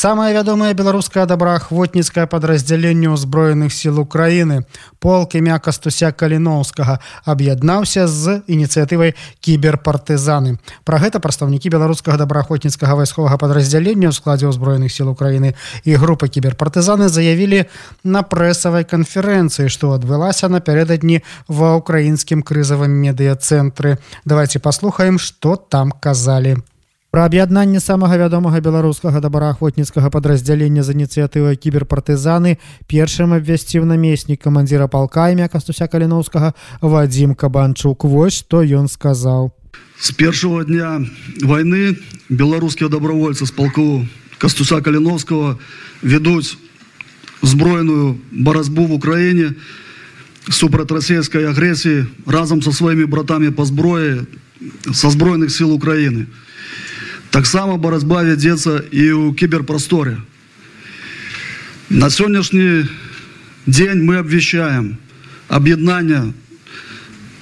Самае вядомае беларускае добраахвотніцкае падраздзяленне ўзброеных сіл Украіны полк імя кастуся каліноўскага аб'яднаўся з ініцыятывай кіберпартызаны Пра гэта прадстаўнікі беларускага добраахвотніцкага вайсковага падраздзялення ў складзе ўзброеных сіл Украіны і групы кіберпартызаны заявілі на прэсавай канферэнцыі што адбылася напярэдадні ва ўкраінскім крызавым медыяцэнтры давайте паслухаем што там казалі Пра аб'яднанне самага вядомага беларускага добраахвотніцкага падраздзялення з ініцыятывай кіберпартызаны першым абвясціў намеснік камандзіра палка імя кастуся каліноўскага Вадзім кабанчук. Вось што ён сказаў. С першого дня войны беларускія добровольцы з палку кастуса каліновского ведуць зброеную баразбу в украіне супраць расійскай агрэсіі разам со сваімі братамі па зброі са зброеных сил Украіны таксама барацьба вядзецца і ў кіберпрасторе на сённяшні дзень мы абвяшчаем аб'яднання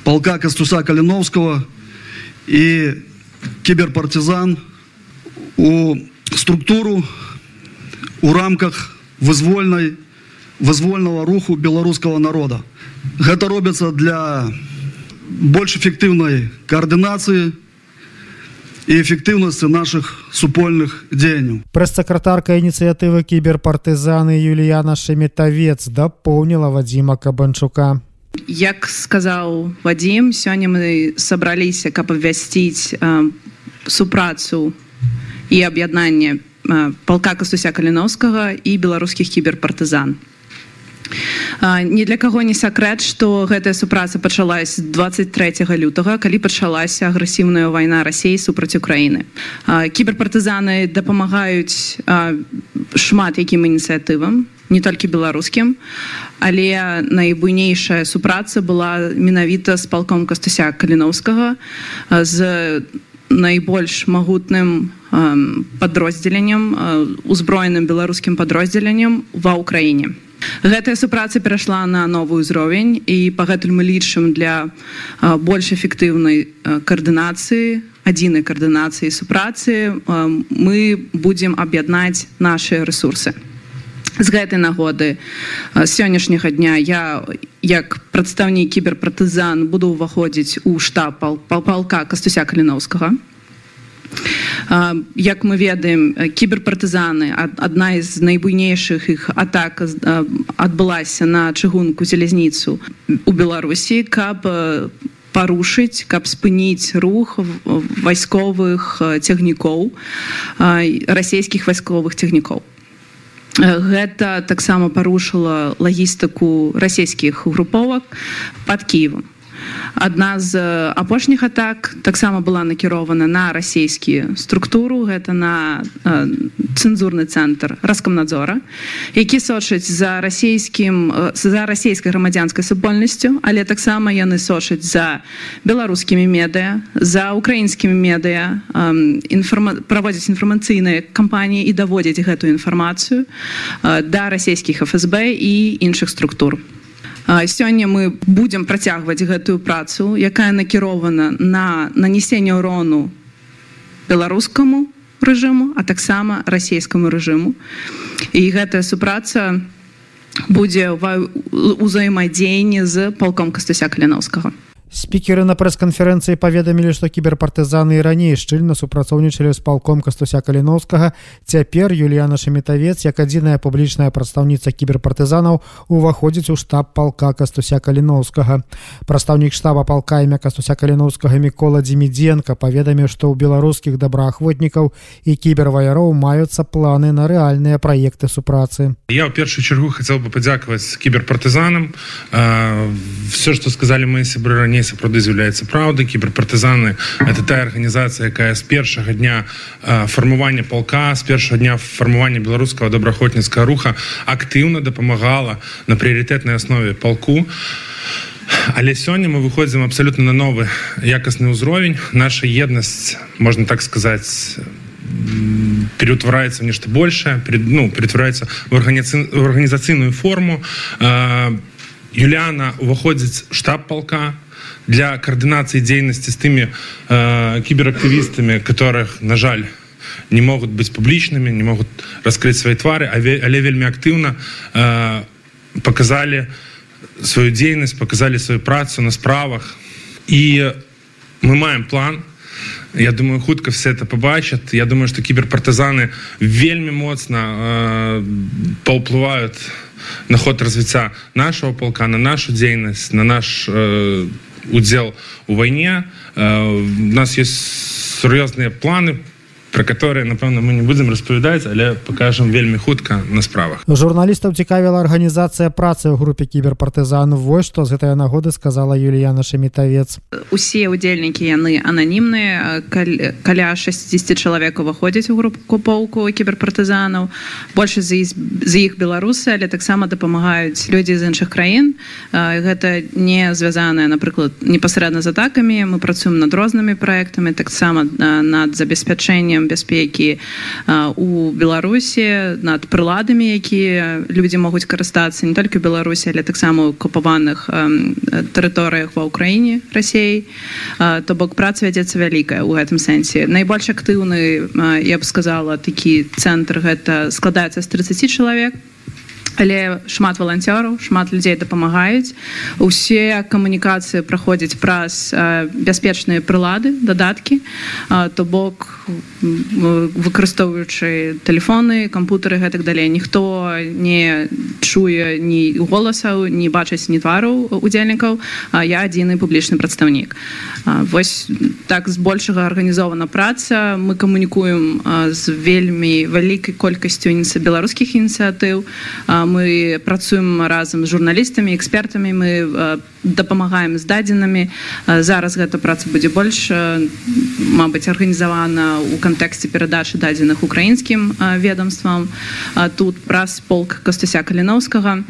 полка кастуса каліновского і кіберпартизан у структуру у рамках вызвольнай вызвольного руху беларускага народа. Гэта робіцца для больш эфектыўнай каардынацыі і эфектыўнасці наших супольных дзеянняў. Прэс-сакратарка ініцыятывы кіберпартызаны Юліяна шеметавец дапоўніла Вадзіма кабанчука. Як сказаў Вадзім сёння мы сабраліся каб абвясціць э, супрацу і аб'яднанне э, палка кастуся каліновскага і беларускіх кіберпартызан не для каго не сакрэт што гэтая супраца пачалась 23 лютага калі пачалася агрэсіўная вайна рассеі супраць украіны. Кіберпартызаны дапамагаюць шмат якім ініцыятывам не толькі беларускім але найбуйнейшая супраца была менавіта з палком кастуся каліновскага з найбольш магутным падроздзеленнем узброеным беларускім падроздзеленнем ва ўкраіне Гэтая супраца перайшла на новы ўзровень і пагэтуль мы лічым для больш эфектыўнай каардынацыі адзінай каардынацыі супрацы мы будзем аб'яднаць нашыя ресурсы. З гэтай нагоды сённяшняга дня я як прадстаўнік кіберпартызан буду ўваходзіць у штаб палка кастуся каліноўскага як мы ведаем кіберпартызаны адна з найбуйнейшых іх атак адбылася на чыгунку залезніцу у беларусі каб парушыць каб спыніць рух вайсковых цягнікоў расійскіх вайсковых цягнікоў. Гэта таксама парушыла лагістыку расійскіх груповак под кіевам адна з апошніх атак таксама была накірована на расійскі структуру. Гэта на цэнзурны цэнтр раскомнадзора які сочыць за расійскім за расійскай грамадзянскай супольнасцю але таксама яны сочыць за беларускімі медыа за украінскімі медыа інформа праводзіць інфармацыйныя кампаніі і даводзіць гэтую інфармацыю да расійскіх фсб і іншых структур. у сёння мы будзем працягваць гэтую працу якая накірована на нанесенне урону беларускаму рэжыму а таксама расійскаму рэжыму. І гэтая супраца будзе ўзаемадзеянне з палком кастуся каляновскага спікеры на прэс-канферэнцыі паведамілі што кіберпартызаны і раней шчыльна супрацоўнічалі з палком кастуся каліновскага. Цяпер юліяна шамітавец як адзіная публічная прадстаўніца кіберпартызанаў уваходзіць у штаб палка кастуся каліновскага. Прадстаўнік штаба палка імя кастуся каліновскага мікола дзімідзенко паведаміў што ў беларускіх добраахвотнікаў і кіберваяроў маюцца планы на рэальныя праекты супрацы. Я ў першую чаргу хацеў бы падзякаваць кіберпартызанам. Все что сказали мы сябры раней раней сапраўды з'яўляецца праўдай кіберпартызаны это тая арганізацыя якая з першага дня фармування палка з першага дня фармування беларускага добраахвотніцкага руха актыўна дапамагала на прыярытэтнай аснове палку але сёння мы выходзім абсалютна на новы якасны ўзровень. Наша еднасць можна так сказаць переутвараецца нешта большее перед ну перетвараецца в органи організацыйную форму. Юліана уваходзіць штаб палка для каардынацыі дзейнасці з тымі э, кіберактывістамі которых на жаль не могуць быць публічнымі не могуць раскрыць свае твары але вельмі актыўна э, показалі сваю дзейнасць показалі сваю працу на справах. І мы маем план. Я думаю хутка все это побачат. Я думаю что кіберпартызаны вельмі моцна э, паўплываюць на ход развіцця нашего полка на нашу дзейнасць на наш э, удзел у вайне. Э, у нас есть сур'ёзныя планы. по про которые напэўна мы не будзем распавядаць але покажем вельмі хутка на справах. Журналістаў цікавіла арганізацыя працы ў групе кіберпартызан вось што з гэтая нагоды сказала Юліяна шамітавец. Усе удзельнікі яны ананімныя каля 60 чалавек уваходзяць у групу купоўку кіберпартызанаў. Больше за з іх беларусы але таксама дапамагаюць людзі з іншых краін. Гэта не звязаная напрыклад непасрэдна з атакамі. Мы працуем над рознымі праектамі таксама над забеспячэннем пытанням бяспекі у беларусі над прыладамі якія людзі могуць карыстацца не толькі беларусі але таксама у купаваных тэрыторыях ва ўкраіне рассеі то бок праца вядзецца вялікая ў гэтым сэнсе. Найбольш актыўны я б сказала такі цэнтр гэта складаецца з 30 чалавек але шмат валанцёраў шмат людзей дапамагаюць. Усе камунікацыі праходзяць праз бяспечныя прылады дадаткі то бок выкарыстоўваючы тэлефоны кампутары гэтак далей. Ніхто не чуе ні голасаў не бачыць ні твараў удзельнікаў я адзіны публічны прадстаўнік. Вось так збольшага арганізована праца. Мы камунікуем з вельмі вялікай колькасцю ініцыя беларускіх ініцыятыў. Мы працуем разам з журналістамі экспертамі. Мы дапамагаем з дадзенымі зараз гэта праца будзе больш мабыць арганізавана у кантэксце перадачы дадзеных украінскім ведомствам тут праз полк кастуся каліноўскага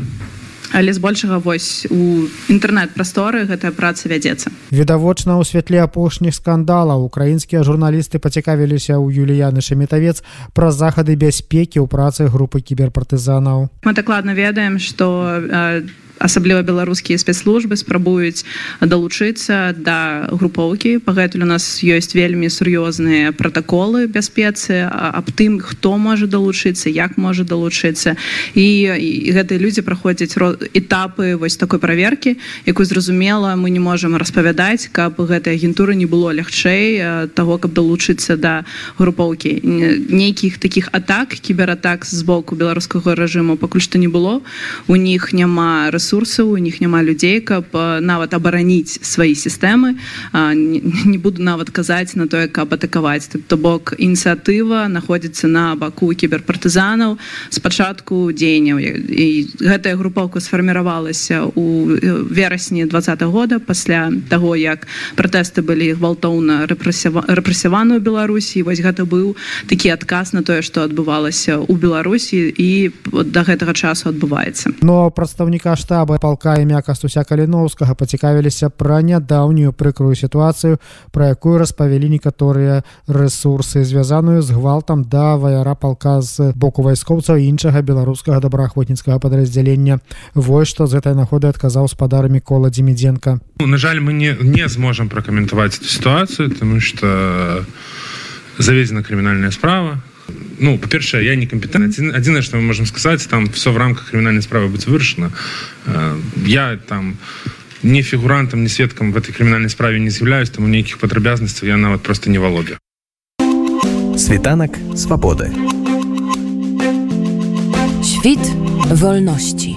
але збольшага вось у інтэрнэт-прасторы гэтая праца вядзецца. Відавочна ў святле апошніх скандалаў украінскія журналісты пацікавіліся ў юліяны шамітавец пра захады бяспекі ў працы групы кіберпартызанаў. Мы дакладна ведаем што асабліва беларускія спецслужбы спрабуюць далучыцца да групоўкі. Пагэтуль у нас ёсць вельмі сур'ёзныя пратаколы бяспецы аб тым хто можа далучыцца як можа далучыцца. І, і гэтыя людзі праходзяць этапы вось такой праверкі якую зразумела мы не можемм распавядаць каб гэтай агентуры не было лягчэй того каб далучыцца да групоўкі. Нейкіх таких атак кібератак з боку беларускага рэжыму пакуль што не было. У них няма ресурсов ресурсаў у них няма людзей каб нават абараніць свае сістэмы не буду нават казаць на тое каб атакаваць то бок ініцыятыва находіцца на баку кіберпартызанаў спачатку дзеянняў і гэтая групоўка сфарміравалася у верасні два года пасля того як пратэсты былі гвалтоўна рэпрэсяваны ў беларусі. Вось гэта быў такі адказ на тое што адбывалася ў беларусі і да гэтага часу адбываецца. Но прадстаўніка штата штаба палка імя кастуся каліноўскага пацікавіліся пра нядаўнюю прыкрую сітуацыю пра якую распавялі некаторыя ресурсы звязаную з гвалтам да ваяра палка з боку вайскоўцаў іншага беларускага добраахвотніцкага падраздзялення. Вось што з гэтай находы адказаў спадар мікола дзімідзенко ну, на жаль мы не не зможам пракаментаваць эту сітуацыю тому что заведена крымінальная справа ну по-першае я не кампетэнт адзінае што мы можемм сказаць там все в рамках крымінальнай справы будзе вырашана я там не фігурантам не сведкам в этой крымінальнай справе не з'яўляюсь там у нейкіх падрабязнасцяў я нават просто не валодаю світанак свабоды. Świt wolności.